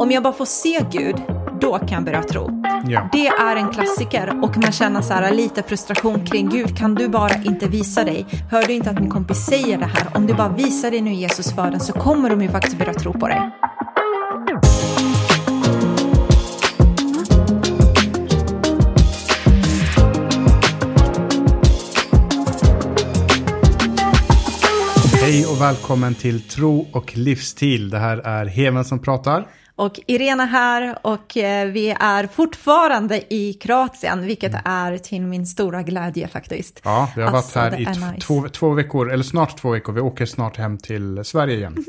Om jag bara får se Gud, då kan jag börja tro. Ja. Det är en klassiker och man känner så här lite frustration kring Gud. Kan du bara inte visa dig? Hör du inte att min kompis säger det här? Om du bara visar dig nu Jesus för den så kommer de ju faktiskt börja tro på dig. Hej och välkommen till Tro och livsstil. Det här är Heven som pratar. Och Irena här och eh, vi är fortfarande i Kroatien, vilket är till min stora glädje faktiskt. Ja, vi har Alltså, varit det här i nice. två, två veckor, eller snart två veckor. Vi åker snart hem till Sverige igen.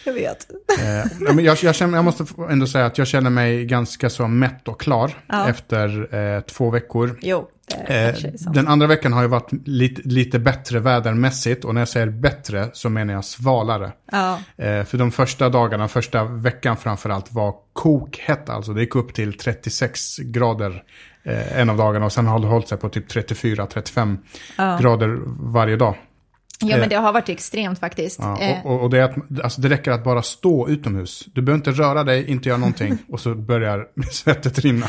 Jag vet. eh, ja, men jag, jag, känner, jag måste ändå säga att jag känner mig ganska så mätt och klar Ja. efter eh, två veckor. Jo, Eh, den andra veckan har ju varit lite, lite bättre vädermässigt och när jag säger bättre så menar jag svalare. Ja. Eh, för de första dagarna, första veckan framförallt var kokhett alltså. Det gick upp till 36 grader eh, en av dagarna och sen har det hållit sig på typ 34-35 grader varje dag. Ja, eh, men det har varit extremt faktiskt. Ja, Eh, och, och, och det, är att, alltså det räcker att bara stå utomhus. Du behöver inte röra dig, inte göra någonting och så börjar svettet rinna.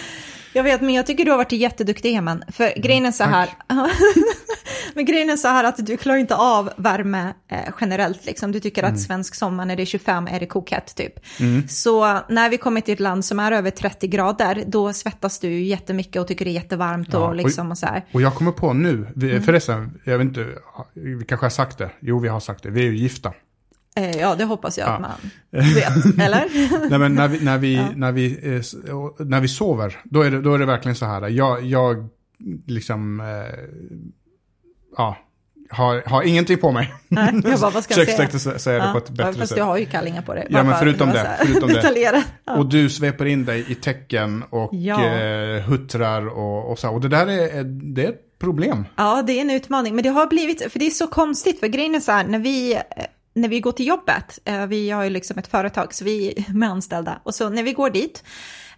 Jag vet, men jag tycker du har varit jätteduktig, Heman. För grejen är så här... men grejen är så här att du klarar inte av värme eh, generellt. Liksom. Du tycker Mm. att svensk sommar när det är 25 är det kokhett, typ. Så när vi kommer till ett land som är över 30 grader, då svettas du ju jättemycket och tycker det är jättevarmt Ja, och och- liksom och så här. Och jag kommer på nu, vi, Mm. förresten, jag vet inte, vi kanske har sagt det. Jo, vi har sagt det. Vi är ju gifta. Eh, ja, det hoppas jag Ja. att man vet, eller? Nej, men när vi, när vi, när vi, eh, när vi sover, då är, det, då är det verkligen så här. Jag, jag liksom, eh, ja, har, har ingenting på mig. Nej, jag bara, vad ska jag Försökte säga? sä- säga det på ett Ja, bättre fast sätt. du har ju kallingar på dig. Ja, men förutom det, förutom det. Ja. Och du sveper in dig i tecken och Ja. eh, huttrar och, och så. Och det där är, det är problem. Ja, det är en utmaning. Men det har blivit, för det är så konstigt, för grejen är så här, när vi, när vi går till jobbet, eh, vi har ju liksom ett företag, så vi är med anställda, och så när vi går dit,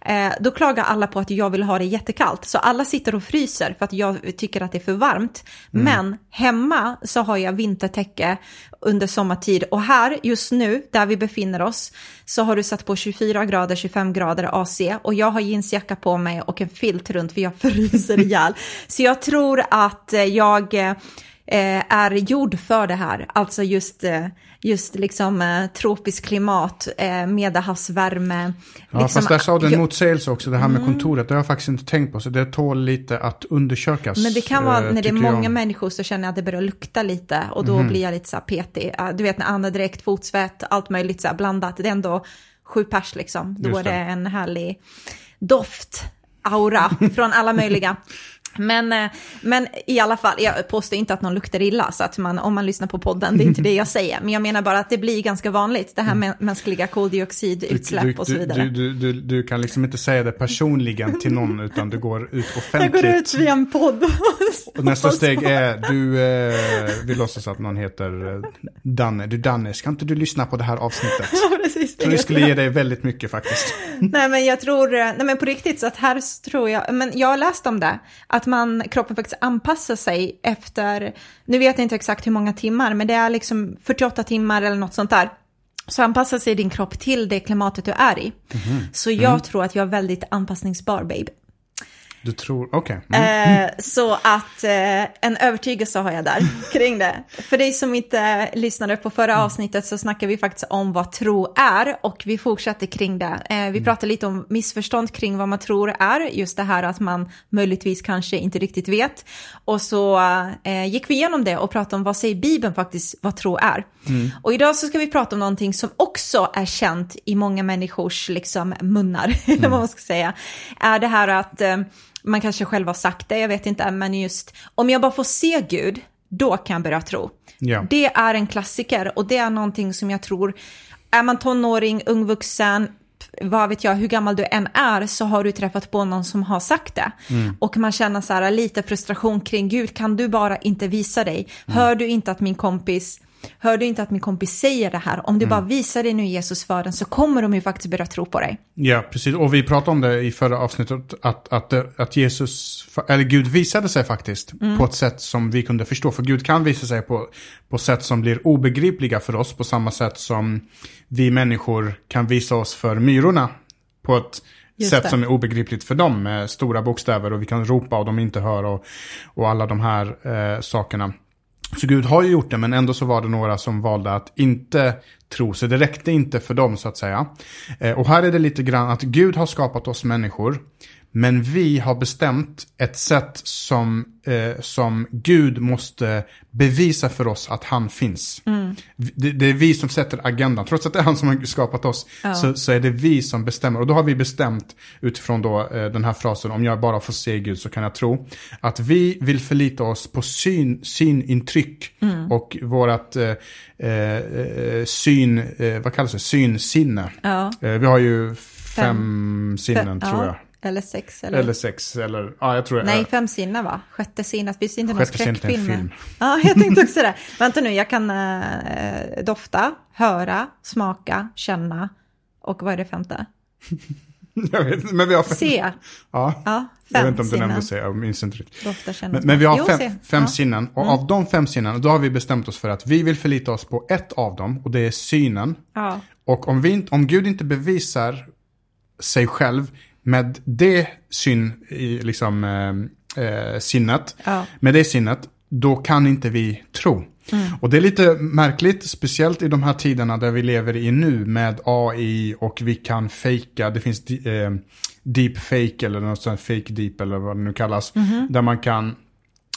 eh, då klagar alla på att jag vill ha det jättekallt. Så alla sitter och fryser för att jag tycker att det är för varmt. Men hemma så har jag vintertäcke under sommartid och här just nu där vi befinner oss så har du satt på 24 grader, 25 grader AC och jag har jeansjacka på mig och en filt runt för jag fryser ihjäl. Så jag tror att eh, jag är gjord för det här, alltså just, eh, just liksom eh, tropiskt klimat, eh, medelhavsvärme. Ja, liksom, fast där sa du en motsägelse också, det här med kontoret. Det har jag faktiskt inte tänkt på, så det tål lite att undersökas. Men det kan vara eh, när det är många jag. Människor så känner jag att det börjar lukta lite och då blir jag lite så här petig. Du vet när andedräkt, fotsvett, allt möjligt så här blandat. Det är ändå sju pers liksom. Då Just är det det. en härlig doft, aura från alla möjliga. Men, eh, men i alla fall, jag påstår inte att någon luktar illa, så att man, om man lyssnar på podden, det är inte det jag säger. Men jag menar bara att det blir ganska vanligt, det här med mänskliga koldioxidutsläpp Mm. du, och så du, vidare. Du, du, du, du kan liksom inte säga det personligen till någon, utan du går ut jag offentligt. går ut via en podd. Och nästa steg är, du, eh, vi låtsas att någon heter eh, Danne. Du Danne, ska inte du lyssna på det här avsnittet? Ja, precis, tror det skulle ge dig väldigt mycket faktiskt. Nej men jag tror, eh, nej men på riktigt så att här tror jag, men jag har läst om det, att man, kroppen faktiskt anpassar sig efter, nu vet jag inte exakt hur många timmar, men det är liksom 48 timmar eller något sånt där. Så anpassar sig din kropp till det klimatet du är i. Så jag tror att jag är väldigt anpassningsbar babe. Du tror, okej. Mm. Eh, så att eh, en övertygelse har jag där kring det. För dig som inte lyssnade på förra avsnittet så snackar vi faktiskt om vad tro är och vi fortsätter kring det. Eh, vi pratar lite om missförstånd kring vad man tror är, just det här att man möjligtvis kanske inte riktigt vet. Och så eh, gick vi igenom det och pratade om vad säger Bibeln faktiskt vad tro är. Och idag så ska vi prata om någonting som också är känt i många människors liksom, munnar, eller vad man ska säga. Är det här att eh, man kanske själv har sagt det, jag vet inte, men just om jag bara får se Gud, då kan jag börja tro. Ja. Det är en klassiker och det är någonting som jag tror, är man tonåring, ung vuxen, vad vet jag, hur gammal du än är så har du träffat på någon som har sagt det. Och man känner så här lite frustration kring Gud, kan du bara inte visa dig? Hör du inte att min kompis Hör du inte att min kompis säger det här? Om du bara visar dig nu Jesus för den så kommer de ju faktiskt börja tro på dig. Ja, precis. Och vi pratade om det i förra avsnittet, att, att, att Jesus, eller Gud visade sig faktiskt Mm. på ett sätt som vi kunde förstå. För Gud kan visa sig på, på sätt som blir obegripliga för oss, på samma sätt som vi människor kan visa oss för myrorna på ett Just sätt det. som är obegripligt för dem med stora bokstäver och vi kan ropa och de inte hör och, och alla de här eh, sakerna. Så Gud har ju gjort det, men ändå så var det några som valde att inte tro, så det räckte inte för dem så att säga. Eh, och här är det lite grann att Gud har skapat oss människor, men vi har bestämt ett sätt som, eh, som Gud måste bevisa för oss att han finns. Det, det är vi som sätter agendan, trots att det är han som har skapat oss, så, så är det vi som bestämmer. Och då har vi bestämt utifrån då, eh, den här frasen, om jag bara får se Gud så kan jag tro, att vi vill förlita oss på syn, synintryck och vårat eh, eh, eh, syn, eh, vad kallas det, synsinne. Ja. Vi har ju fem, sinnen Fem- tror ja, jag. Eller sex. Eller... Eller sex, eller ja, jag tror det. Nej, fem sinnen va? Sjätte sinnet. Finns det inte någon skräckfilm? film. Ja, jag tänkte också det. Vänta nu, jag kan eh, dofta, höra, smaka, känna och vad är det femte? jag vet inte, men vi har fem. Se. Ja. Ja, Jag fem vet inte om du nämnde se, jag minns inte riktigt. Dofta, känna, Men, men vi har Jo, fem, se. fem Ja. Mm. sinnen och av de fem sinnen, då har vi bestämt oss för att vi vill förlita oss på ett av dem och det är synen. Ja. Och om, vi, om Gud inte bevisar sig själv med det syn, liksom, eh, eh, sinnet, Ja. med det sinnet, då kan inte vi tro. Mm. Och det är lite märkligt, speciellt i de här tiderna där vi lever i nu med AI och vi kan fejka, det finns eh, deep fake eller något sånt fake deep eller vad det nu kallas, Mm-hmm. där man kan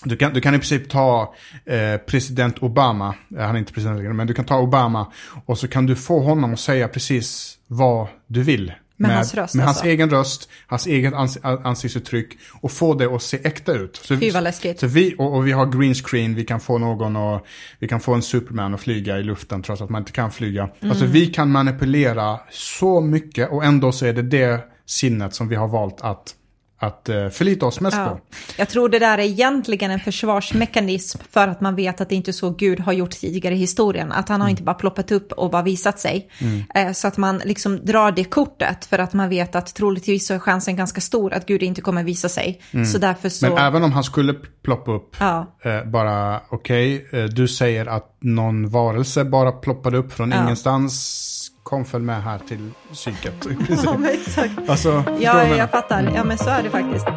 du kan, du kan i princip ta eh, president Obama, eh, han är inte president längre, men du kan ta Obama och så kan du få honom att säga precis vad du vill. Med hans röst, Med hans alltså? egen röst, hans eget ans ansiktsuttryck och få det att se äkta ut. Så, Fy, vad läskigt. Så vi, och, och vi har green screen, vi kan få någon och vi kan få en superman att flyga i luften trots att man inte kan flyga. Alltså Mm. vi kan manipulera så mycket och ändå så är det det sinnet som vi har valt att, att eh, förlita oss mest Ja. på. Jag tror det där är egentligen en försvarsmekanism för att man vet att det inte är så Gud har gjort tidigare i historien. Att han har inte bara ploppat upp och bara visat sig. Eh, Så att man liksom drar det kortet för att man vet att troligtvis så är chansen ganska stor att Gud inte kommer visa sig. Så därför så... Men även om han skulle ploppa upp, Ja. eh, bara okej, eh, du säger att någon varelse bara ploppade upp från Ja. ingenstans, kom följ med här till psyket. i princip. Ja, exakt. alltså, Ja, jag jag fattar. Ja, men så är det faktiskt.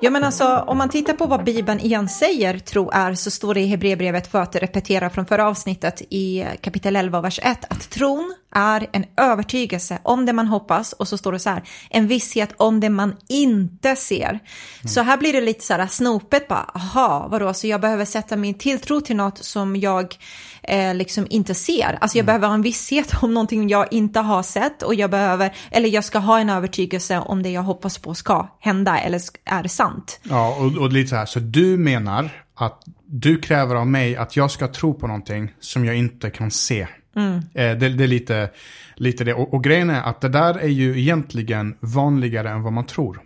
Ja men alltså om man tittar på vad Bibeln igen säger tro är så står det i Hebreerbrevet för att repetera från förra avsnittet i kapitel 11 vers 1 att tron är en övertygelse om det man hoppas och så står det så här en visshet om det man inte ser. Så här blir det lite så här snopet bara aha vadå så jag behöver sätta min tilltro till något som jag eh, liksom inte ser. Alltså jag behöver ha en visshet om någonting jag inte har sett och jag behöver eller jag ska ha en övertygelse om det jag hoppas på ska hända eller är sant. Ja, och, och lite så här, så du menar att du kräver av mig att jag ska tro på någonting som jag inte kan se. Mm. Eh, det, det är lite, lite det. Och, och grejen är att det där är ju egentligen vanligare än vad man tror.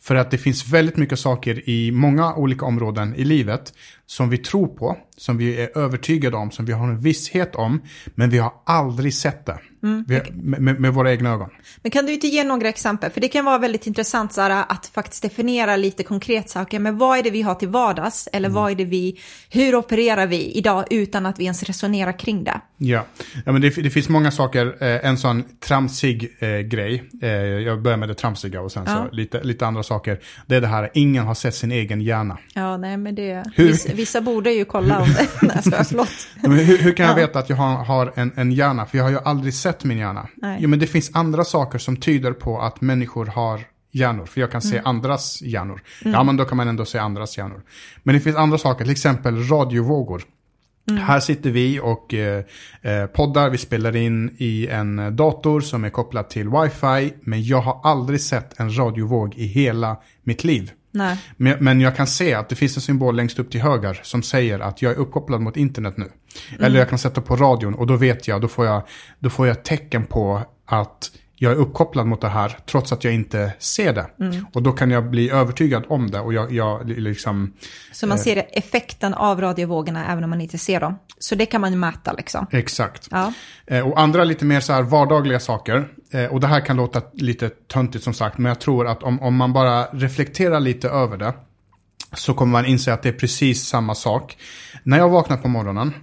För att det finns väldigt mycket saker i många olika områden i livet som vi tror på, som vi är övertygade om, som vi har en visshet om, men vi har aldrig sett det. Vi, med, med, våra egna ögon. Men kan du inte ge några exempel? För det kan vara väldigt intressant här, att faktiskt definiera lite konkret saker. Men vad är det vi har till vardags? Eller vad är det vi, hur opererar vi idag utan att vi ens resonerar kring det? Ja, ja men det, det finns många saker. Eh, en sån tramsig eh, grej. Eh, jag börjar med det tramsiga och sen Ja. så lite, lite andra saker. Det är det här, ingen har sett sin egen hjärna. Ja, nej men det, Hur- vissa, borde ju kolla om det. nej, jag skojar, förlåt. Men hur, hur kan jag Ja. veta att jag har, har en, en hjärna? För jag har ju aldrig sett min hjärna. Nej. Jo, men det finns andra saker som tyder på att människor har hjärnor. För jag kan Mm. se andras hjärnor. Ja, men då kan man ändå se andras hjärnor. Men det finns andra saker, till exempel radiovågor. Mm. Här sitter vi och eh, eh, poddar, vi spelar in i en dator som är kopplad till wifi. Men jag har aldrig sett en radiovåg i hela mitt liv. Nej. Men, men jag kan se att det finns en symbol längst upp till höger som säger att jag är uppkopplad mot internet nu. Eller jag kan sätta på radion och då vet jag, då får jag, då får jag tecken på att jag är uppkopplad mot det här trots att jag inte ser det. Mm. Och då kan jag bli övertygad om det och jag, jag liksom... Så man ser effekten av radiovågorna även om man inte ser dem. Så det kan man mäta liksom. Exakt. Ja. Eh, och andra lite mer så här vardagliga saker. Eh, och det här kan låta lite töntigt som sagt, men jag tror att om, om man bara reflekterar lite över det så kommer man inse att det är precis samma sak. När jag vaknar på morgonen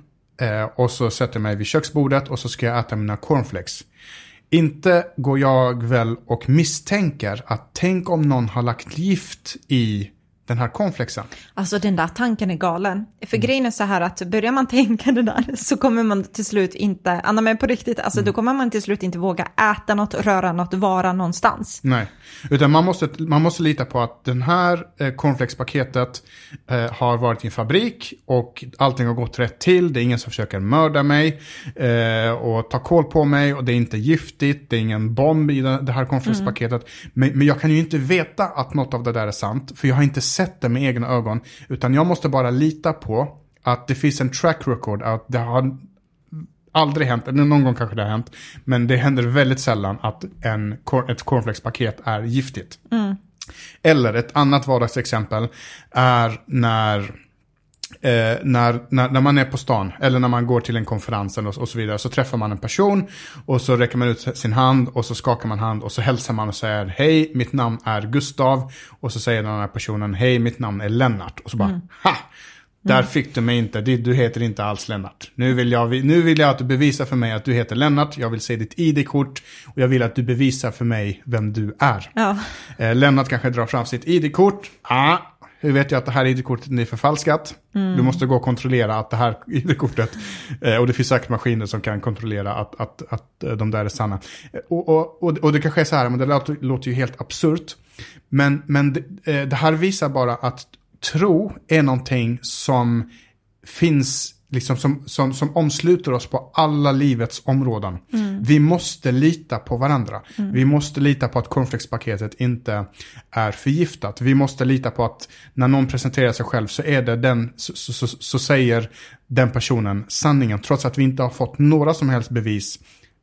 eh, och så sätter jag mig vid köksbordet och så ska jag äta mina cornflakes. Inte går jag väl och misstänker att tänk om någon har lagt gift i den här cornflakesen. Alltså den där tanken är galen. För mm. grejen är så här att börjar man tänka det där så kommer man till slut inte, Anna men på riktigt, alltså mm. då kommer man till slut inte våga äta något, röra något, vara någonstans. Nej, utan man måste, man måste lita på att den här eh, cornflakespaketet eh, har varit i en fabrik och allting har gått rätt till, det är ingen som försöker mörda mig eh, och ta koll på mig och det är inte giftigt, det är ingen bomb i det här cornflakespaketet. Mm. Men, men jag kan ju inte veta att något av det där är sant, för jag har inte sett det med egna ögon. Utan jag måste bara lita på att det finns en track record, att det har aldrig hänt, eller någon gång kanske det har hänt, men det händer väldigt sällan att en, ett cornflakespaket är giftigt. Mm. Eller ett annat vardagsexempel är när Eh, när, när, när man är på stan eller när man går till en konferens och, och, så vidare så träffar man en person och så räcker man ut sin hand och så skakar man hand och så hälsar man och säger hej, mitt namn är Gustav och så säger den här personen hej, mitt namn är Lennart och så bara mm. ha! Där mm. fick du mig inte, du heter inte alls Lennart. Nu vill, jag, nu vill jag att du bevisar för mig att du heter Lennart, jag vill se ditt ID-kort och jag vill att du bevisar för mig vem du är. Ja. Eh, Lennart kanske drar fram sitt ID-kort. Ah, hur vet jag att det här ID-kortet är förfalskat? Mm. Du måste gå och kontrollera att det här ID-kortet, eh, och det finns säkert maskiner som kan kontrollera att, att, att eh, de där är sanna. Och, och, och, och det kanske är så här, men det låter, låter ju helt absurt. Men, men det, eh, det här visar bara att tro är någonting som finns liksom som, som, som omsluter oss på alla livets områden. Mm. Vi måste lita på varandra. Mm. Vi måste lita på att cornflakespaketet inte är förgiftat. Vi måste lita på att när någon presenterar sig själv så är det den, så, så, så, så säger den personen sanningen. Trots att vi inte har fått några som helst bevis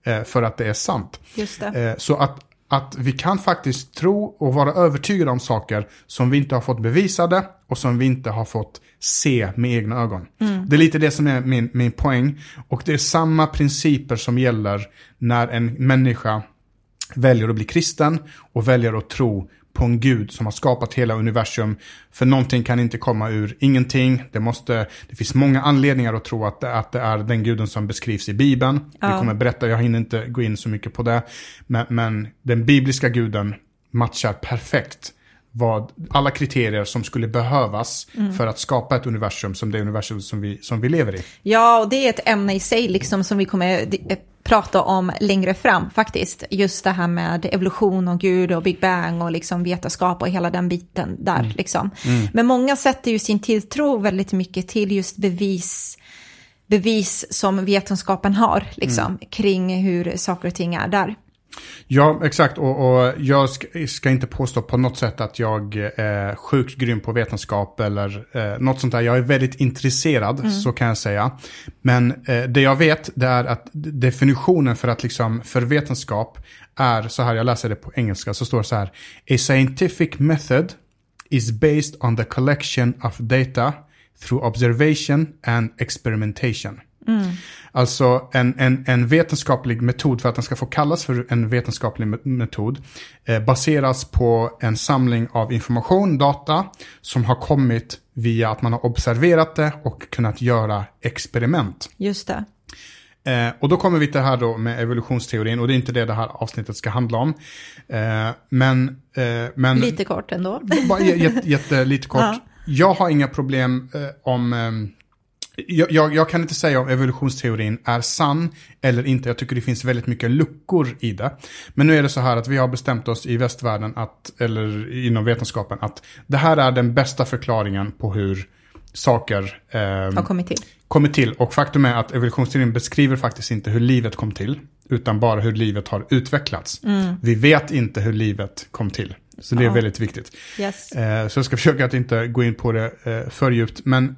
eh, för att det är sant. Eh, så att att vi kan faktiskt tro och vara övertygade om saker som vi inte har fått bevisade och som vi inte har fått se med egna ögon. Mm. Det är lite det som är min, min poäng. Och det är samma principer som gäller när en människa väljer att bli kristen och väljer att tro på en gud som har skapat hela universum. För någonting kan inte komma ur ingenting. Det, måste, det finns många anledningar att tro att det, att det är den guden som beskrivs i Bibeln. Ja. Vi kommer berätta, jag hinner inte gå in så mycket på det. Men, men den bibliska guden matchar perfekt vad, alla kriterier som skulle behövas mm. för att skapa ett universum som det universum som vi, som vi lever i. Ja, och det är ett ämne i sig liksom som vi kommer eh, prata om längre fram faktiskt. Just det här med evolution och Gud och Big Bang och liksom vetenskap och hela den biten där mm. liksom. Mm. Men många sätter ju sin tilltro väldigt mycket till just bevis bevis som vetenskapen har liksom, mm. kring hur saker och ting är där. Ja, exakt. Och, och jag ska, ska, inte påstå på något sätt att jag är sjukt grym på vetenskap eller eh, något sånt där. Jag är väldigt intresserad, mm. så kan jag säga. Men eh, det jag vet, det är att definitionen för att liksom, för vetenskap är så här, jag läser det på engelska, så står det så här. A scientific method is based on the collection of data through observation and experimentation. Mm. Alltså en, en, en vetenskaplig metod, för att den ska få kallas för en vetenskaplig metod, eh, baseras på en samling av information, data, som har kommit via att man har observerat det och kunnat göra experiment. Just det. Eh, och då kommer vi till det här då med evolutionsteorin och det är inte det det här avsnittet ska handla om. Eh, men, eh, men... Lite kort ändå. Bara jätte, jätte, lite kort. Ja. Jag har inga problem eh, om ehm, jag, jag, jag, kan inte säga om evolutionsteorin är sann eller inte. Jag tycker det finns väldigt mycket luckor i det. Men nu är det så här att vi har bestämt oss i västvärlden, att, eller inom vetenskapen, att det här är den bästa förklaringen på hur saker eh, har kommit till. kommit till. Och faktum är att evolutionsteorin beskriver faktiskt inte hur livet kom till, utan bara hur livet har utvecklats. Mm. Vi vet inte hur livet kom till. Så det är väldigt viktigt. Yes. Eh, så jag ska försöka att inte gå in på det eh, för djupt. Men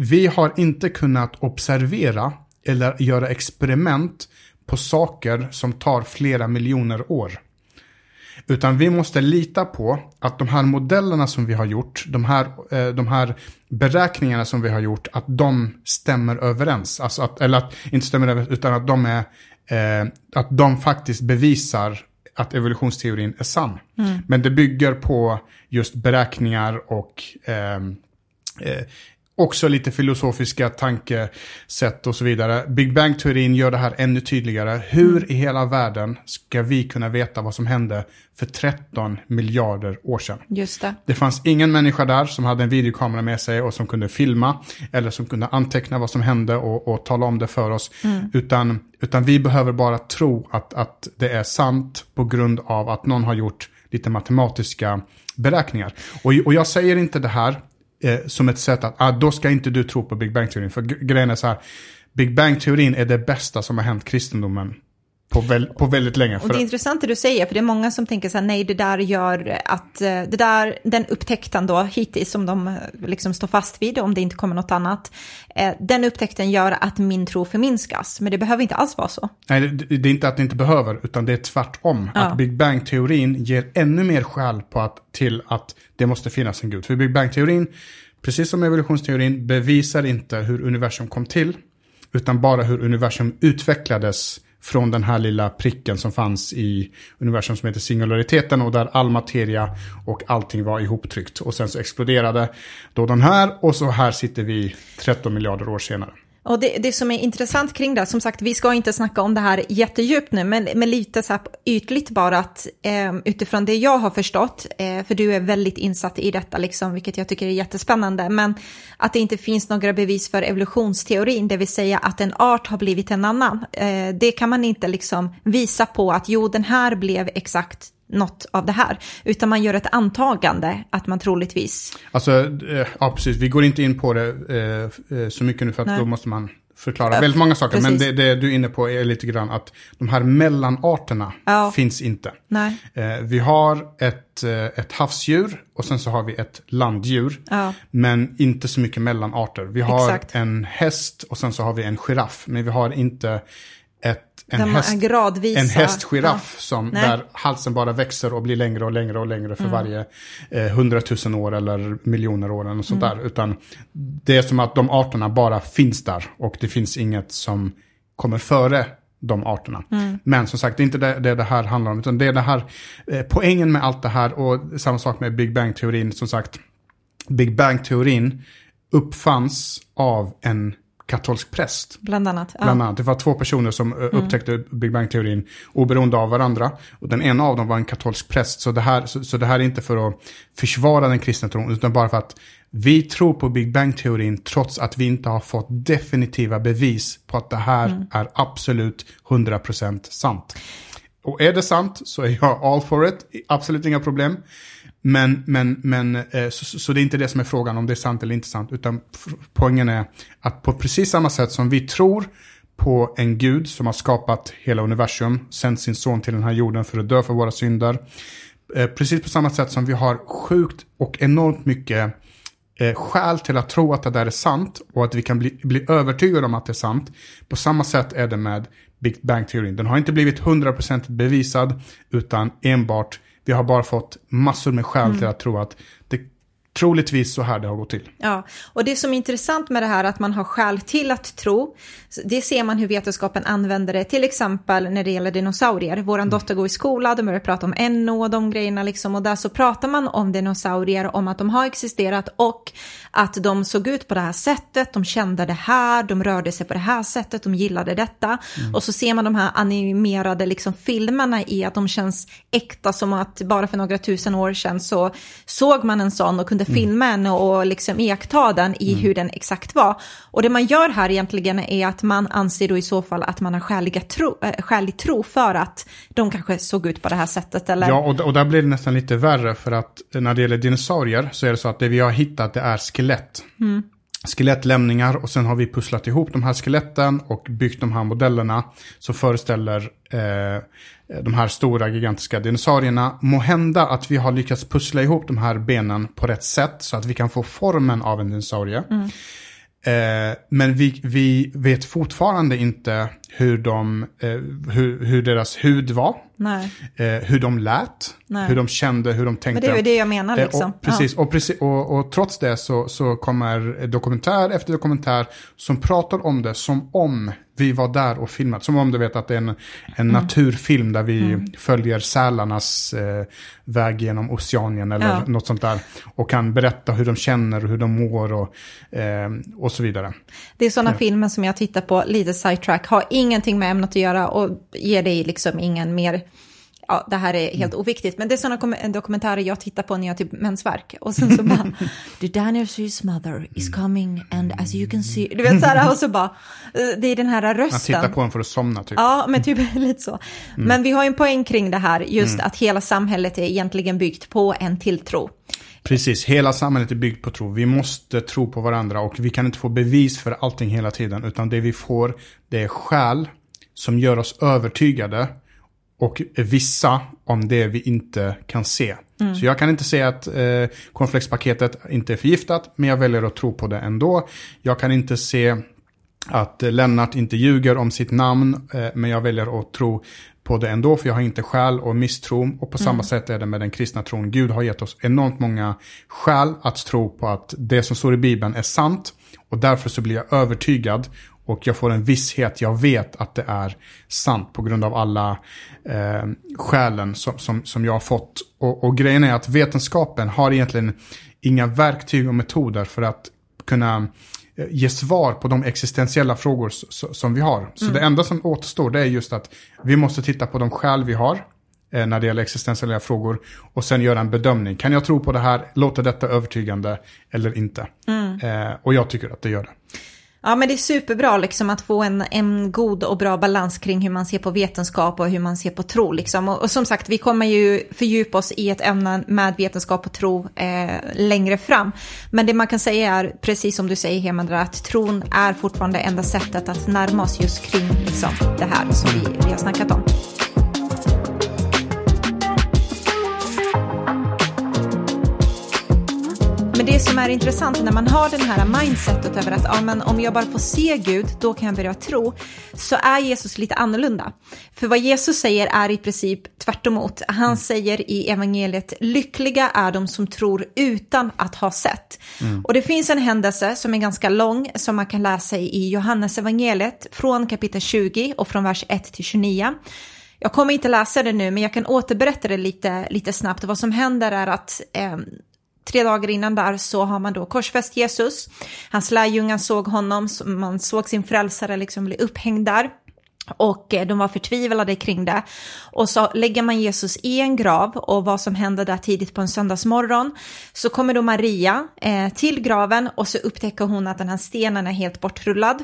vi har inte kunnat observera eller göra experiment på saker som tar flera miljoner år. Utan vi måste lita på att de här modellerna som vi har gjort, de här, eh, de här beräkningarna som vi har gjort, att de stämmer överens. Alltså att, eller att, inte stämmer överens, utan att de är, eh, att de faktiskt bevisar att evolutionsteorin är sann. Mm. Men det bygger på just beräkningar och eh, eh, också lite filosofiska tankesätt och så vidare. Big Bang-teorin gör det här ännu tydligare. Hur mm. i hela världen ska vi kunna veta vad som hände för 13 miljarder år sedan? Just det. Det fanns ingen människa där som hade en videokamera med sig och som kunde filma eller som kunde anteckna vad som hände och, och tala om det för oss. Mm. Utan, utan vi behöver bara tro att, att det är sant på grund av att någon har gjort lite matematiska beräkningar. Och, och jag säger inte det här eh, som ett sätt att, ah, då ska inte du tro på Big Bang-teorin. För grejen är så här, Big Bang-teorin är det bästa som har hänt kristendomen på, väl, på väldigt länge. Och det är intressant det du säger, för det är många som tänker så här, nej det där gör att, eh, det där, den upptäckten då hittills som de eh, liksom står fast vid, om det inte kommer något annat, eh, den upptäckten gör att min tro förminskas, men det behöver inte alls vara så. Nej, det, det är inte att det inte behöver, utan det är tvärtom. Ja. Att Big Bang-teorin ger ännu mer skäl på att, till att det måste finnas en gud. För Big Bang-teorin, precis som evolutionsteorin, bevisar inte hur universum kom till, utan bara hur universum utvecklades från den här lilla pricken som fanns i universum som heter singulariteten och där all materia och allting var ihoptryckt. Och sen så exploderade då den här och så här sitter vi 13 miljarder år senare. Och det, det som är intressant kring det, som sagt, vi ska inte snacka om det här jättedjupt nu, men, men lite så här ytligt bara att eh, utifrån det jag har förstått, eh, för du är väldigt insatt i detta, liksom, vilket jag tycker är jättespännande, men att det inte finns några bevis för evolutionsteorin, det vill säga att en art har blivit en annan. Eh, det kan man inte liksom visa på att jo, den här blev exakt något av det här, utan man gör ett antagande att man troligtvis... Alltså, eh, ja precis, vi går inte in på det eh, eh så mycket nu för att Nej. då måste man förklara ja, väldigt många saker. Precis. Men det, det, du är inne på är lite grann att de här mellanarterna ja. finns inte. Nej. Eh, vi har ett, ett havsdjur och sen så har vi ett landdjur. Ja. Men inte så mycket mellanarter. Vi har Exakt. en häst och sen så har vi en giraff. Men vi har inte en, häst, gradvisa, en hästgiraff ja. som där halsen bara växer och blir längre och längre och längre för mm. varje eh, hundratusen eh, år eller miljoner år eller sånt mm. där. Utan det är som att de arterna bara finns där och det finns inget som kommer före de arterna. Mm. Men som sagt, det är inte det, det det här handlar om, utan det är det här, eh, poängen med allt det här och samma sak med Big Bang-teorin, som sagt, Big Bang-teorin uppfanns av en katolsk präst. Bland annat. Ja. Bland annat. Det var två personer som mm. upptäckte Big Bang-teorin oberoende av varandra. Och den ena av dem var en katolsk präst. Så det här, så, så det här är inte för att försvara den kristna tron, utan bara för att vi tror på Big Bang-teorin trots att vi inte har fått definitiva bevis på att det här mm. är absolut 100% sant. Och är det sant så är jag all for it, absolut inga problem. Men, men, men eh, så, så, det är inte det som är frågan om det är sant eller inte sant. Utan poängen är att på precis samma sätt som vi tror på en gud som har skapat hela universum, sänt sin son till den här jorden för att dö för våra synder. Eh, precis på samma sätt som vi har sjukt och enormt mycket eh, skäl till att tro att det där är sant och att vi kan bli, bli övertygade om att det är sant. På samma sätt är det med Big Bang-teorin. Den har inte blivit 100% bevisad utan enbart vi har bara fått massor med skäl mm. till att tro att det troligtvis så här det har gått till. Ja, och det som är intressant med det här att man har skäl till att tro, det ser man hur vetenskapen använder det, till exempel när det gäller dinosaurier. Vår mm. dotter går i skola, de börjar prata om NO och de grejerna liksom, och där så pratar man om dinosaurier, om att de har existerat och att de såg ut på det här sättet, de kände det här, de rörde sig på det här sättet, de gillade detta. Mm. Och så ser man de här animerade liksom filmerna i att de känns äkta som att bara för några tusen år sedan så såg man en sån och kunde mm. filma en och liksom iaktta den i mm. hur den exakt var. Och det man gör här egentligen är att man anser då i så fall att man har skäliga tro, äh, skälig tro för att de kanske såg ut på det här sättet. Eller? Ja, och, och där blir det nästan lite värre för att när det gäller dinosaurier så är det så att det vi har hittat det är skelett. Skelettlämningar och sen har vi pusslat ihop de här skeletten och byggt de här modellerna som föreställer eh, de här stora gigantiska dinosaurierna. Må hända att vi har lyckats pussla ihop de här benen på rätt sätt så att vi kan få formen av en dinosaurie. Mm. Eh, men vi, vi vet fortfarande inte hur, de, eh, hur, hur deras hud var. Eh, hur de lät, Nej. hur de kände, hur de tänkte. Men det är ju det jag menar liksom. Och, precis, och, precis och, och trots det så, så kommer dokumentär efter dokumentär som pratar om det som om vi var där och filmat. Som om du vet att det är en, en Mm. naturfilm där vi följer sälarnas eh, väg genom Oceanien eller Ja. något sånt där. Och kan berätta hur de känner och hur de mår och, eh, och så vidare. Det är sådana filmer som jag tittar på, lite sidetrack, har ingenting med ämnet att göra och ger dig liksom ingen mer, ja det här är helt oviktigt, men det är sådana dokumentärer jag tittar på när jag har typ mensvärk. Och sen så bara, the Daniel's mother is coming and as you can see, du vet så här, och så bara, eh, det är den här Man rösten. tittar på den för att somna typ. Ja, men typ lite så. Men vi har ju en poäng kring det här, just att hela samhället är egentligen byggt på en tilltro. Precis, hela samhället är byggt på tro. Vi måste tro på varandra och vi kan inte få bevis för allting hela tiden. Utan det vi får, det är skäl som gör oss övertygade och vissa om det vi inte kan se. Så jag kan inte säga att eh, cornflakespaketet inte är förgiftat, men jag väljer att tro på det ändå. Jag kan inte se att Lennart inte ljuger om sitt namn, eh, men jag väljer att tro på det ändå, för jag har inte skäl och misstro. Och på samma sätt är det med den kristna tron. Gud har gett oss enormt många skäl att tro på att det som står i Bibeln är sant. Och därför så blir jag övertygad och jag får en visshet, jag vet att det är sant på grund av alla eh, skälen som, som, som jag har fått. Och, och grejen är att vetenskapen har egentligen inga verktyg och metoder för att kunna eh, ge svar på de existentiella frågor som vi har. Så det enda som återstår det är just att vi måste titta på de skäl vi har eh, när det gäller existentiella frågor och sen göra en bedömning. Kan jag tro på det här? Låter detta övertygande eller inte? Eh, och jag tycker att det gör det. Ja, men det är superbra liksom att få en, en god och bra balans kring hur man ser på vetenskap och hur man ser på tro. Liksom. Och, och som sagt, vi kommer ju fördjupa oss i ett ämne med vetenskap och tro eh, längre fram. Men det man kan säga är, precis som du säger Hemandra, att tron är fortfarande enda sättet att närma oss just kring liksom, det här som vi, vi har snackat om. Det som är intressant när man har den här mindsetet över att ja, men om jag bara får se Gud, då kan jag börja tro, så är Jesus lite annorlunda. För vad Jesus säger är i princip tvärt emot. Han säger i evangeliet, lyckliga är de som tror utan att ha sett. Och det finns en händelse som är ganska lång, som man kan läsa i Johannes evangeliet från kapitel 20 och från vers 1 till 29. Jag kommer inte läsa det nu, men jag kan återberätta det lite, lite snabbt. Vad som händer är att eh, tre dagar innan där så har man då korsfäst Jesus. Hans lärjungar såg honom, man såg sin frälsare liksom bli upphängd där. Och eh, de var förtvivlade kring det. Och så lägger man Jesus i en grav och vad som händer där tidigt på en söndagsmorgon så kommer då Maria eh, till graven och så upptäcker hon att den här stenen är helt bortrullad.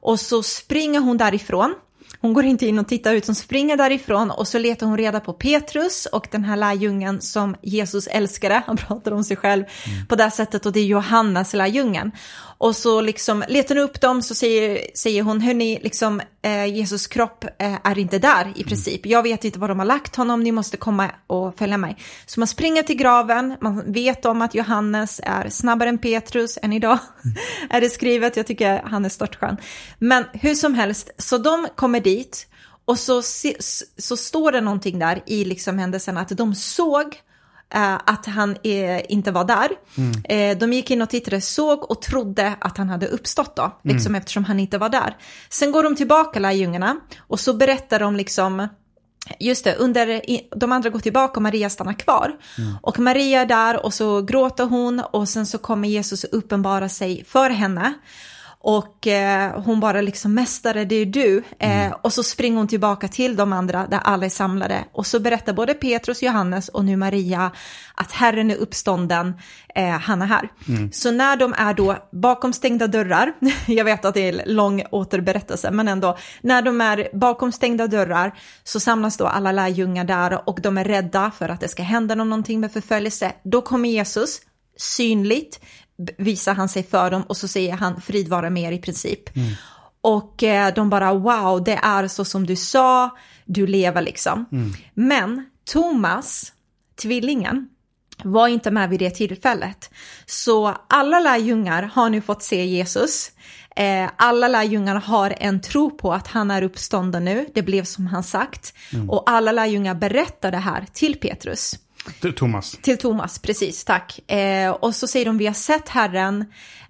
Och så springer hon därifrån. Hon går inte in och tittar ut, hon springer därifrån och så letar hon reda på Petrus och den här lärjungen som Jesus älskade. Han pratar om sig själv på det sättet och det är Johannes lärjungen. Och så liksom letar hon upp dem så säger, säger hon, hörni, liksom eh, Jesus kropp eh, är inte där i princip. Jag vet inte var de har lagt honom, ni måste komma och följa mig. Så man springer till graven, man vet om att Johannes är snabbare än Petrus än idag. är det skrivet, jag tycker han är störtskön. Men hur som helst, så de kommer dit och så, så står det någonting där i liksom händelsen att de såg att han eh, inte var där. Eh, de gick in och tittade, såg och trodde att han hade uppstått då, liksom eftersom han inte var där. Sen går de tillbaka lärjungarna och så berättar de liksom Just det, under, de andra går tillbaka och Maria stannar kvar. Och Maria är där och så gråter hon och sen så kommer Jesus uppenbara sig för henne. Och eh, hon bara liksom, mästare det är du. Eh, och så springer hon tillbaka till de andra där alla är samlade. Och så berättar både Petrus, Johannes och nu Maria att Herren är uppstånden, eh, han är här. Så när de är då bakom stängda dörrar, jag vet att det är en lång återberättelse, men ändå, när de är bakom stängda dörrar så samlas då alla lärjungar där och de är rädda för att det ska hända någonting med förföljelse. Då kommer Jesus, synligt, visar han sig för dem och så säger han frid vara med er i princip. Och eh, de bara wow, det är så som du sa, du lever liksom. Men Thomas, tvillingen, var inte med vid det tillfället. Så alla lärjungar har nu fått se Jesus. Eh, alla lärjungar har en tro på att han är uppstånden nu, det blev som han sagt. Mm. Och alla lärjungar berättar det här till Petrus. Till Thomas. Till Thomas, precis, tack. Eh, och så säger de, vi har sett Herren.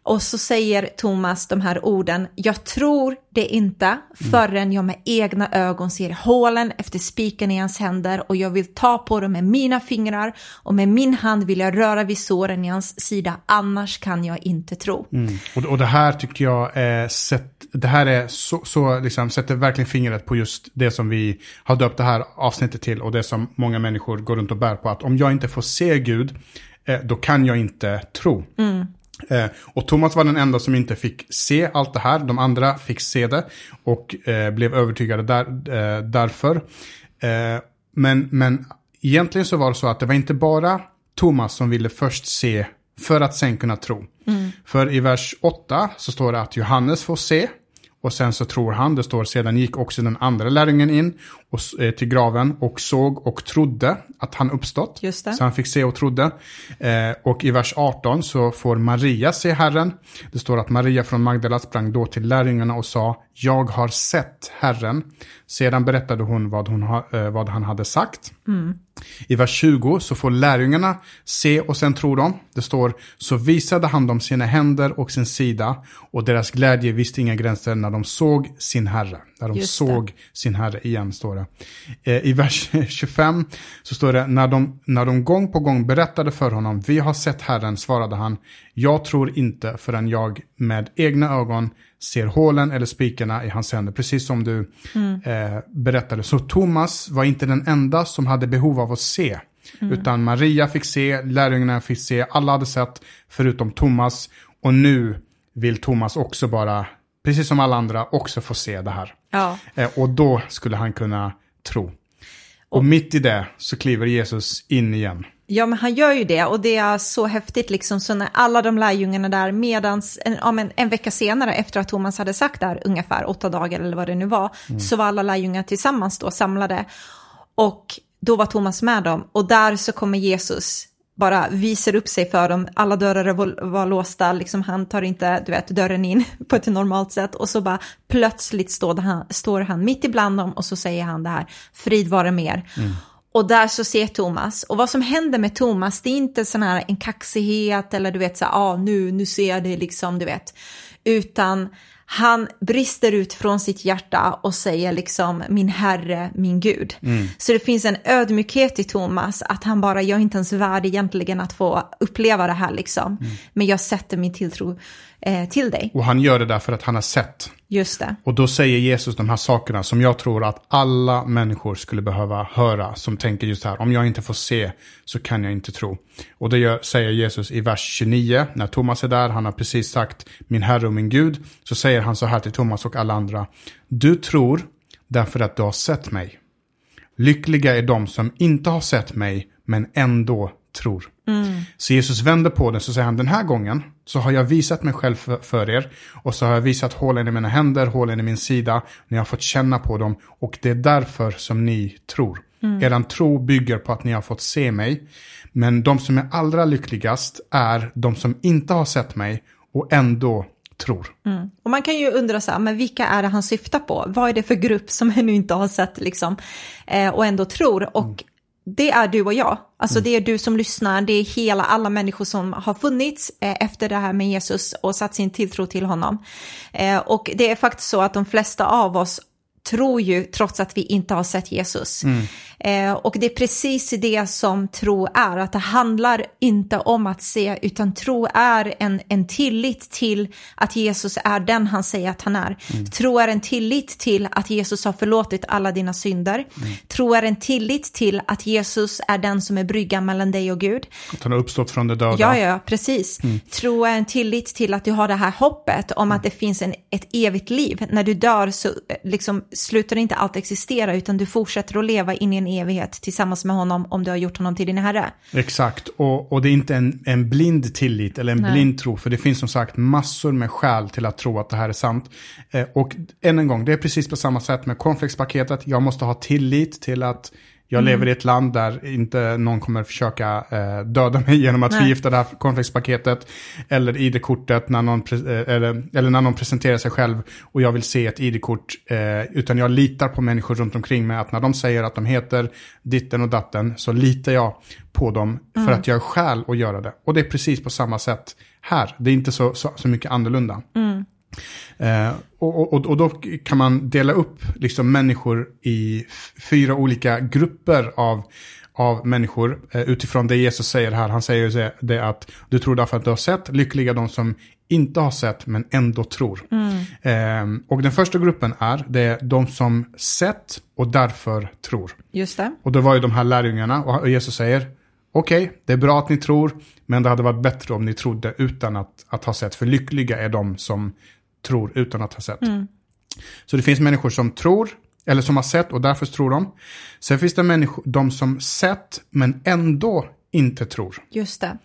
Och så säger Thomas de här orden, jag tror det inte förrän jag med egna ögon ser hålen efter spiken i hans händer och jag vill ta på dem med mina fingrar och med min hand vill jag röra vid såren i hans sida, annars kan jag inte tro. Mm. Och, och det här tycker jag är, sett, det här är så, så liksom, sätter verkligen fingret på just det som vi har döpt det här avsnittet till och det som många människor går runt och bär på, att om jag inte får se Gud, eh, då kan jag inte tro. Mm. Eh, och Thomas var den enda som inte fick se allt det här. De andra fick se det och eh, blev övertygade där, eh, därför. Men, men egentligen så var det så att det var inte bara Thomas som ville först se för att sen kunna tro. Mm. För i vers 8 så står det att Johannes får se och sen så tror han, det står sedan gick också den andra lärjungen in och, eh, till graven och såg och trodde att han uppstått. Just det. Så han fick se och trodde. Eh, och i vers 18 så får Maria se Herren. Det står att Maria från Magdala sprang då till lärjungarna och sa Jag har sett Herren. Sedan berättade hon vad, hon ha, eh, vad han hade sagt. Mm. I vers 20 så får lärjungarna se och sen tror de. Det står, så visade han dem sina händer och sin sida och deras glädje visste inga gränser när de såg sin herre. När de såg sin herre igen, står det. Eh, I vers 25 så står det, när de, när de gång på gång berättade för honom, vi har sett herren, svarade han, jag tror inte förrän jag med egna ögon ser hålen eller spikarna i hans händer, precis som du mm. eh, berättade. Så Thomas var inte den enda som hade behov av att se. Mm. Utan Maria fick se, lärjungarna fick se, alla hade sett förutom Thomas. Och nu vill Thomas också bara, precis som alla andra, också få se det här. Ja. Eh, och då skulle han kunna tro. Och, och mitt i det så kliver Jesus in igen. Ja, men han gör ju det och det är så häftigt liksom. Så när alla de lärjungarna där medans, en, ja, men en vecka senare efter att Thomas hade sagt där ungefär åtta dagar eller vad det nu var, mm. så var alla lärjungar tillsammans då samlade. Och då var Thomas med dem och där så kommer Jesus bara visar upp sig för dem, alla dörrar var, var låsta, liksom han tar inte, du vet, dörren in på ett normalt sätt och så bara plötsligt står han, står han mitt ibland dem och så säger han det här, frid vare mer. Mm. Och där så ser Thomas, och vad som händer med Thomas, det är inte sån här en kaxighet eller du vet så här, ah, nu, nu ser jag det liksom, du vet, utan han brister ut från sitt hjärta och säger liksom min herre, min Gud. Mm. Så det finns en ödmjukhet i Thomas att han bara, jag är inte ens värd egentligen att få uppleva det här liksom. Mm. Men jag sätter min tilltro eh, till dig. Och han gör det därför att han har sett. Just det. Och då säger Jesus de här sakerna som jag tror att alla människor skulle behöva höra. Som tänker just här, om jag inte får se så kan jag inte tro. Och det gör, säger Jesus i vers 29, när Thomas är där, han har precis sagt min Herre och min Gud. Så säger han så här till Thomas och alla andra. Du tror därför att du har sett mig. Lyckliga är de som inte har sett mig men ändå tror. Mm. Så Jesus vänder på den så säger han den här gången så har jag visat mig själv för, för, er och så har jag visat hålen i mina händer, hålen i min sida. Ni har fått känna på dem och det är därför som ni tror. Mm. Eran tro bygger på att ni har fått se mig. Men de som är allra lyckligast är de som inte har sett mig och ändå tror. Mm. Och man kan ju undra så här, men vilka är det han syftar på? Vad är det för grupp som ännu inte har sett liksom eh, och ändå tror? Och mm det är du och jag. Alltså mm. det är du som lyssnar, det är hela alla människor som har funnits eh, efter det här med Jesus och satt sin tilltro till honom. Eh, och det är faktiskt så att de flesta av oss tror ju trots att vi inte har sett Jesus. Mm. Eh, och det är precis det som tro är, att det handlar inte om att se, utan tro är en, en tillit till att Jesus är den han säger att han är. Mm. Tro är en tillit till att Jesus har förlåtit alla dina synder. Mm. Tro är en tillit till att Jesus är den som är bryggan mellan dig och Gud. Att han har uppstått från det döda. Ja, ja, precis. Mm. Tro är en tillit till att du har det här hoppet om att det finns en, ett evigt liv. När du dör så eh, liksom slutar inte allt existera, utan du fortsätter att leva in i en evighet tillsammans med honom om du har gjort honom till din herre. Exakt, och, och det är inte en, en blind tillit eller en Nej. blind tro, för det finns som sagt massor med skäl till att tro att det här är sant. Eh, och än en gång, det är precis på samma sätt med cornflakespaketet. Jag måste ha tillit till att Jag mm. lever i ett land där inte någon kommer försöka eh, döda mig genom att Nej. förgifta det här cornflakespaketet. Eller ID-kortet när någon, eh, eller, eller när någon presenterar sig själv och jag vill se ett ID-kort. Eh, utan jag litar på människor runt omkring mig att när de säger att de heter ditten och datten så litar jag på dem mm. för att jag är skäl att göra det. Och det är precis på samma sätt här. Det är inte så, så, så mycket annorlunda. Mm. Eh, och, och, och, då kan man dela upp liksom människor i fyra olika grupper av, av människor eh, utifrån det Jesus säger här. Han säger det att du tror därför att du har sett, lyckliga de som inte har sett men ändå tror. Mm. Eh, och den första gruppen är det är de som sett och därför tror. Just det. Och då var ju de här lärjungarna och Jesus säger okej, okay, det är bra att ni tror, men det hade varit bättre om ni trodde utan att, att ha sett. För lyckliga är de som tror utan att ha sett. Mm. Så det finns människor som tror, eller som har sett och därför tror de. Sen finns det människor, de som sett men ändå inte tror. Just det.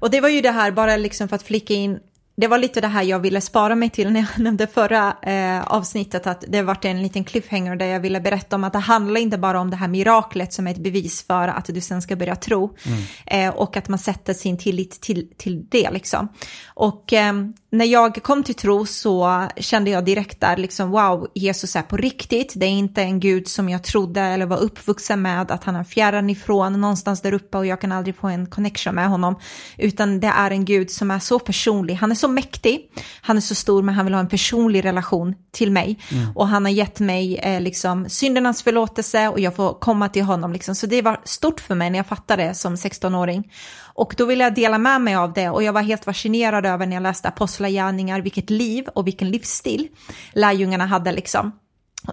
Och det var ju det här, bara liksom för att flicka in det var lite det här jag ville spara mig till när jag nämnde förra eh, avsnittet, att det varit en liten cliffhanger där jag ville berätta om att det handlar inte bara om det här miraklet som är ett bevis för att du sen ska börja tro mm. eh, och att man sätter sin tillit till, till det liksom. Och eh, när jag kom till tro så kände jag direkt där liksom wow, Jesus är på riktigt. Det är inte en gud som jag trodde eller var uppvuxen med, att han är fjärran ifrån någonstans där uppe och jag kan aldrig få en connection med honom, utan det är en gud som är så personlig. Han är så mäktig, han är så stor, men han vill ha en personlig relation till mig mm. och han har gett mig eh, liksom syndernas förlåtelse och jag får komma till honom liksom. Så det var stort för mig när jag fattade det som 16-åring. Och då ville jag dela med mig av det och jag var helt fascinerad över när jag läste Apostlagärningar, vilket liv och vilken livsstil lärjungarna hade liksom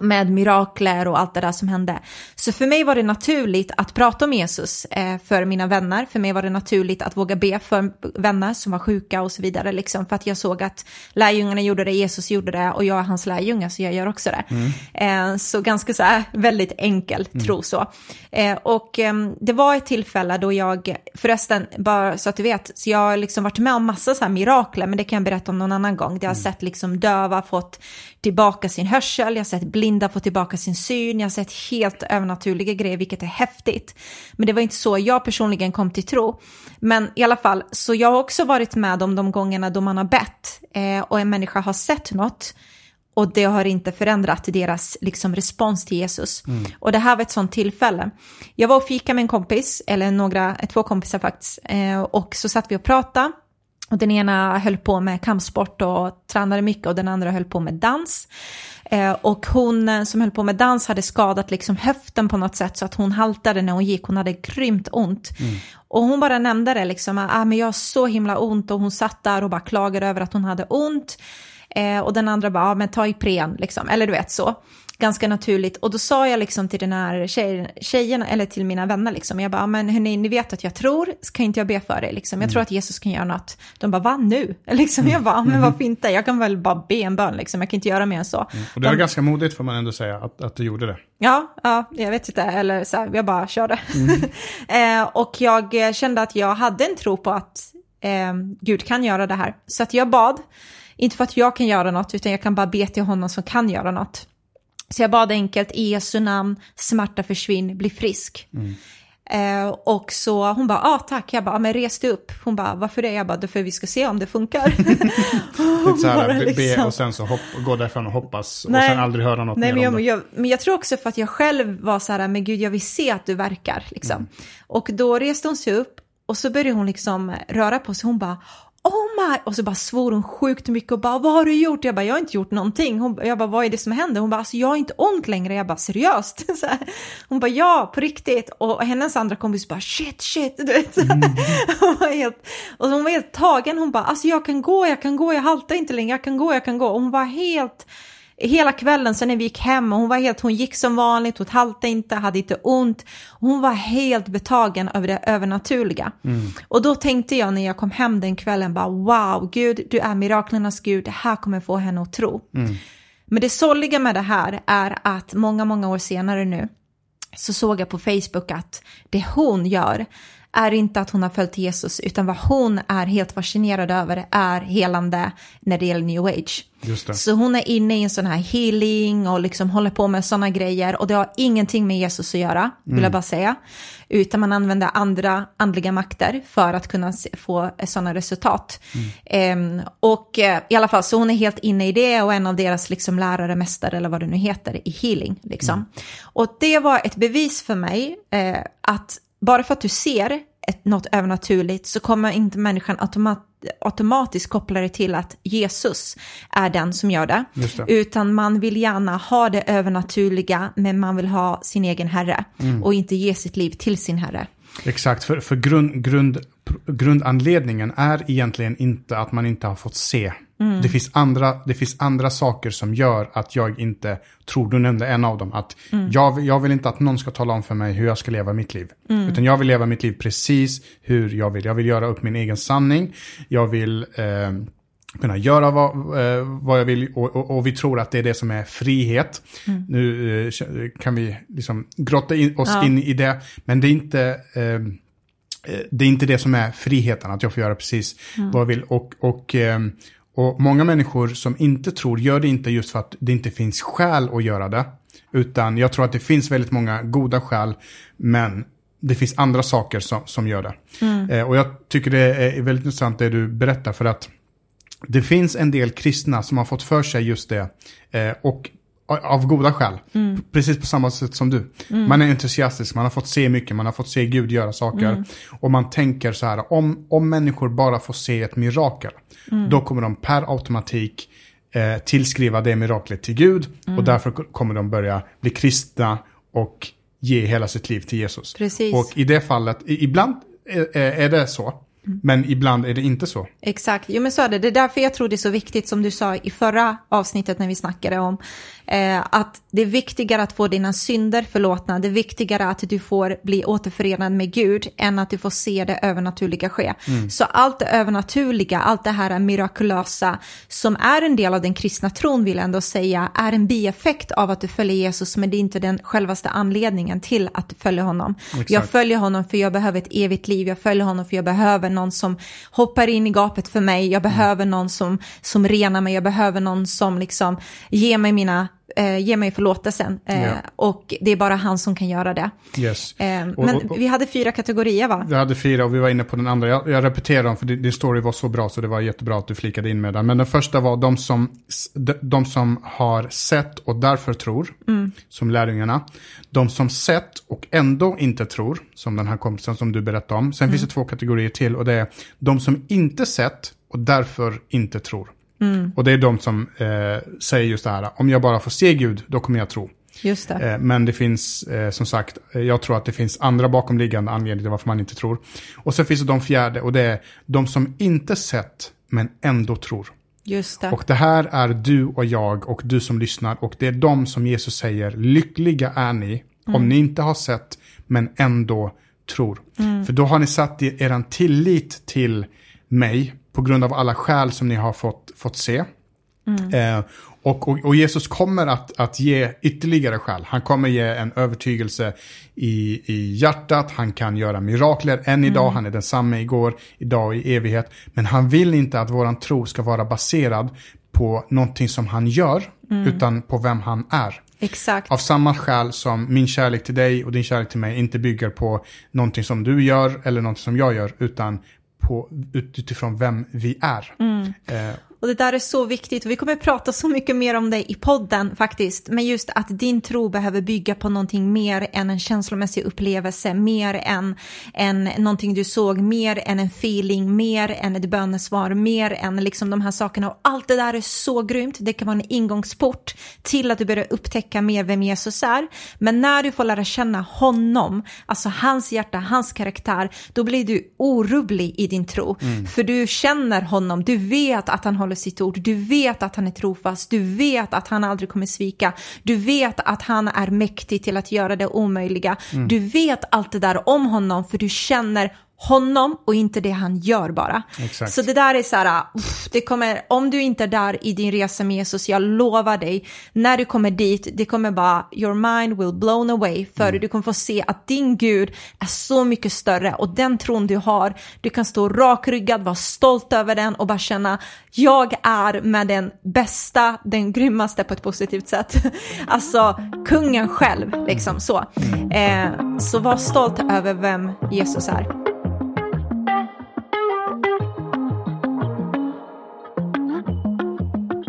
med mirakler och allt det där som hände. Så för mig var det naturligt att prata om Jesus eh, för mina vänner. För mig var det naturligt att våga be för vänner som var sjuka och så vidare. Liksom, för att jag såg att lärjungarna gjorde det, Jesus gjorde det och jag är hans lärjunge så jag gör också det. Mm. Eh, så ganska så här väldigt enkel mm. tro så. Eh, och ehm, det var ett tillfälle då jag, förresten, bara så att du vet, så jag har liksom varit med om massa så här mirakler, men det kan jag berätta om någon annan gång. Jag har mm. sett liksom döva fått tillbaka sin hörsel, jag har sett blinda få tillbaka sin syn, jag har sett helt övernaturliga grejer, vilket är häftigt. Men det var inte så jag personligen kom till tro. Men i alla fall, så jag har också varit med om de gångerna då man har bett eh, och en människa har sett något och det har inte förändrat deras liksom, respons till Jesus. Mm. Och det här var ett sånt tillfälle. Jag var och fika med en kompis, eller några, två kompisar faktiskt, eh, och så satt vi och pratade och den ena höll på med kampsport och tränade mycket och den andra höll på med dans. Eh, och hon eh, som höll på med dans hade skadat liksom höften på något sätt så att hon haltade när hon gick. Hon hade grymt ont. Mm. Och hon bara nämnde det liksom, ah, men jag har så himla ont och hon satt där och bara klagade över att hon hade ont. Eh, och den andra bara, ah, men ta Ipren liksom, eller du vet så ganska naturligt. Och då sa jag liksom till den här tjejen, tjejerna, eller till mina vänner liksom, jag bara, men hörni, ni vet att jag tror, kan inte jag be för er liksom? Jag tror mm. att Jesus kan göra något. De bara, va nu? Liksom, jag bara, men varför inte? Jag kan väl bara be en bön liksom, jag kan inte göra mer än så. Mm. Och det var De, ganska modigt får man ändå säga, att, att du gjorde det. Ja, ja, jag vet inte, eller så här, jag bara körde. Mm. eh, och jag kände att jag hade en tro på att eh, Gud kan göra det här. Så att jag bad, inte för att jag kan göra något, utan jag kan bara be till honom som kan göra något. Så jag bad enkelt, i Jesu namn, smärta försvinn, bli frisk. Mm. Eh, och så hon bara, ah, tack, jag bara, men res dig upp. Hon bara, varför det? Jag bara, för vi ska se om det funkar. Lite så här, be liksom. och sen så hopp, gå därifrån och hoppas nej, och sen aldrig höra något nej, mer men om jag, det. Men jag tror också för att jag själv var så här, men gud jag vill se att du verkar liksom. Mm. Och då reste hon sig upp och så började hon liksom röra på sig. Hon bara, oh my, och så bara svor hon sjukt mycket och bara vad har du gjort? Jag bara jag har inte gjort någonting. Hon, jag bara vad är det som händer? Hon bara alltså jag har inte ont längre. Jag bara seriöst? hon bara ja på riktigt och hennes andra kompis bara shit shit du vet. Mm. hon var helt, och hon var helt tagen. Hon bara alltså jag kan gå, jag kan gå, jag haltar inte längre, jag kan gå, jag kan gå. Och hon var helt hela kvällen sen när vi gick hem och hon var helt, hon gick som vanligt, hon haltade inte, hade inte ont. Hon var helt betagen över det övernaturliga. Mm. Och då tänkte jag när jag kom hem den kvällen bara wow, Gud, du är miraklernas Gud, det här kommer få henne att tro. Mm. Men det sorgliga med det här är att många, många år senare nu så såg jag på Facebook att det hon gör är inte att hon har följt Jesus, utan vad hon är helt fascinerad över är helande när det gäller new age. Så hon är inne i en sån här healing och liksom håller på med sådana grejer och det har ingenting med Jesus att göra, vill mm. jag bara säga. Utan man använder andra andliga makter för att kunna få sådana resultat. Mm. Um, och uh, i alla fall, så hon är helt inne i det och en av deras liksom, lärare, mästare eller vad det nu heter i healing. Liksom. Mm. Och det var ett bevis för mig uh, att bara för att du ser ett, något övernaturligt så kommer inte människan automat, automatiskt koppla det till att Jesus är den som gör det. det. Utan man vill gärna ha det övernaturliga men man vill ha sin egen herre mm. och inte ge sitt liv till sin herre. Exakt, för, för grund, grund, grundanledningen är egentligen inte att man inte har fått se. Mm. Det, finns andra, det finns andra saker som gör att jag inte tror, du nämnde en av dem, att mm. jag, jag vill inte att någon ska tala om för mig hur jag ska leva mitt liv. Mm. Utan jag vill leva mitt liv precis hur jag vill. Jag vill göra upp min egen sanning, jag vill eh, kunna göra vad, eh, vad jag vill och, och, och, vi tror att det är det som är frihet. Mm. Nu eh, kan vi liksom grotta in, oss ja. in i det, men det är inte eh, Eh, det är inte det som är friheten, att jag får göra precis mm. vad jag vill. Och, och, eh, och många människor som inte tror gör det inte just för att det inte finns skäl att göra det. Utan jag tror att det finns väldigt många goda skäl, men det finns andra saker som, som gör det. Mm. Eh, och jag tycker det är väldigt intressant det du berättar, för att det finns en del kristna som har fått för sig just det. Eh, och av goda skäl. Mm. Precis på samma sätt som du. Mm. Man är entusiastisk, man har fått se mycket, man har fått se Gud göra saker. Mm. Och man tänker så här, om, om människor bara får se ett mirakel, mm. då kommer de per automatik eh, tillskriva det miraklet till Gud. Och mm. därför kommer de börja bli kristna och ge hela sitt liv till Jesus. Precis. Och i det fallet, ibland är, är det så. Men ibland är det inte så. Exakt, jo men så är det. Det är därför jag tror det är så viktigt som du sa i förra avsnittet när vi snackade om eh, att det är viktigare att få dina synder förlåtna, det är viktigare att du får bli återförenad med Gud än att du får se det övernaturliga ske. Mm. Så allt det övernaturliga, allt det här mirakulösa som är en del av den kristna tron vill jag ändå säga är en bieffekt av att du följer Jesus men det är inte den självaste anledningen till att du följer honom. Exakt. Jag följer honom för jag behöver ett evigt liv, jag följer honom för jag behöver någon som hoppar in i gapet för mig, jag behöver någon som, som renar mig, jag behöver någon som liksom ger mig mina eh, ge mig förlåtelsen. Eh, yeah. Och det är bara han som kan göra det. Yes. Eh, men och, och, vi hade fyra kategorier va? Vi hade fyra och vi var inne på den andra. Jag, jag repeterar dem för din story var så bra så det var jättebra att du flikade in med den. Men den första var de som, de, de som har sett och därför tror, mm. som lärjungarna. De som sett och ändå inte tror, som den här kompisen som du berättade om. Sen mm. finns det två kategorier till och det är de som inte sett och därför inte tror. Mm. Och det är de som eh, säger just det här, om jag bara får se Gud, då kommer jag tro. Just det. Eh, men det finns, eh, som sagt, eh, jag tror att det finns andra bakomliggande anledningar till varför man inte tror. Och så finns det de fjärde, och det är de som inte sett, men ändå tror. Just det. Och det här är du och jag och du som lyssnar. Och det är de som Jesus säger, lyckliga är ni mm. om ni inte har sett, men ändå tror. Mm. För då har ni satt er tillit till mig på grund av alla skäl som ni har fått, fått se. Mm. Eh, och, och, och, Jesus kommer att, att ge ytterligare skäl. Han kommer ge en övertygelse i, i hjärtat. Han kan göra mirakler än idag. Mm. Han är densamme igår, idag och i evighet. Men han vill inte att våran tro ska vara baserad på någonting som han gör, mm. utan på vem han är. Exakt. Av samma skäl som min kärlek till dig och din kärlek till mig inte bygger på någonting som du gör eller någonting som jag gör, utan på, utifrån vem vi är. Mm. Eh, och det där är så viktigt och vi kommer prata så mycket mer om det i podden faktiskt. Men just att din tro behöver bygga på någonting mer än en känslomässig upplevelse, mer än, än någonting du såg, mer än en feeling, mer än ett bönesvar, mer än liksom de här sakerna. Och allt det där är så grymt. Det kan vara en ingångsport till att du börjar upptäcka mer vem Jesus är. Men när du får lära känna honom, alltså hans hjärta, hans karaktär, då blir du orubblig i din tro. Mm. För du känner honom, du vet att han håller håller sitt ord. Du vet att han är trofast. Du vet att han aldrig kommer svika. Du vet att han är mäktig till att göra det omöjliga. Mm. Du vet allt det där om honom för du känner honom och inte det han gör bara. Exakt. Så det där är så här, uff, det kommer, om du inte är där i din resa med Jesus, jag lovar dig, när du kommer dit, det kommer bara, your mind will blown away, för Mm. du kommer få se att din Gud är så mycket större och den tron du har, du kan stå rakryggad, vara stolt över den och bara känna, jag är med den bästa, den grymmaste på ett positivt sätt. Alltså kungen själv, liksom så. Eh, så var stolt över vem Jesus är.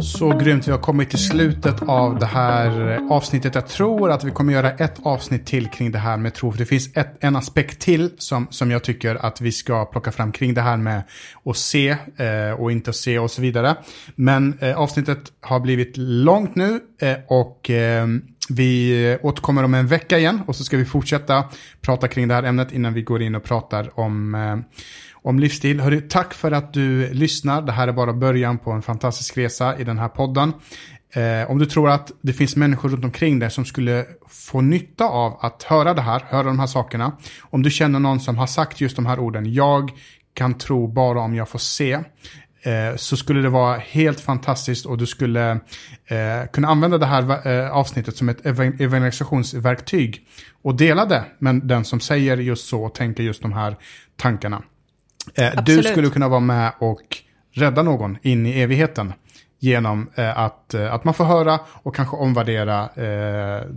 Så grymt, vi har kommit till slutet av det här avsnittet. Jag tror att vi kommer göra ett avsnitt till kring det här med tro. För det finns ett, en aspekt till som, som jag tycker att vi ska plocka fram kring det här med att se eh, och inte se och så vidare. Men eh, avsnittet har blivit långt nu eh, och eh, vi återkommer om en vecka igen och så ska vi fortsätta prata kring det här ämnet innan vi går in och pratar om eh, om livsstil. Hörru, tack för att du lyssnar. Det här är bara början på en fantastisk resa i den här podden. Eh, om du tror att det finns människor runt omkring dig som skulle få nytta av att höra det här, höra de här sakerna. Om du känner någon som har sagt just de här orden, jag kan tro bara om jag får se. Eh, så skulle det vara helt fantastiskt och du skulle eh, kunna använda det här eh, avsnittet som ett evangelisationsverktyg och dela det med den som säger just så och tänker just de här tankarna. Eh, du skulle kunna vara med och rädda någon in i evigheten genom eh, att, eh, att man får höra och kanske omvärdera eh,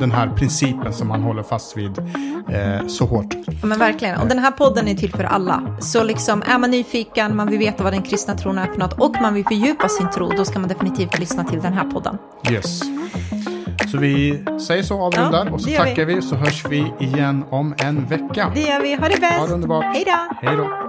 den här principen som man håller fast vid eh, så hårt. Ja, men verkligen. Och den här podden är till för alla. Så liksom, är man nyfiken, man vill veta vad den kristna tron är för något och man vill fördjupa sin tro, då ska man definitivt lyssna till den här podden. Yes. Så vi säger så, avrundar Ja, och så gör vi. tackar vi så hörs vi igen om en vecka. Det gör vi. Ha det bäst. Ha det underbart. Hej då. Hej då.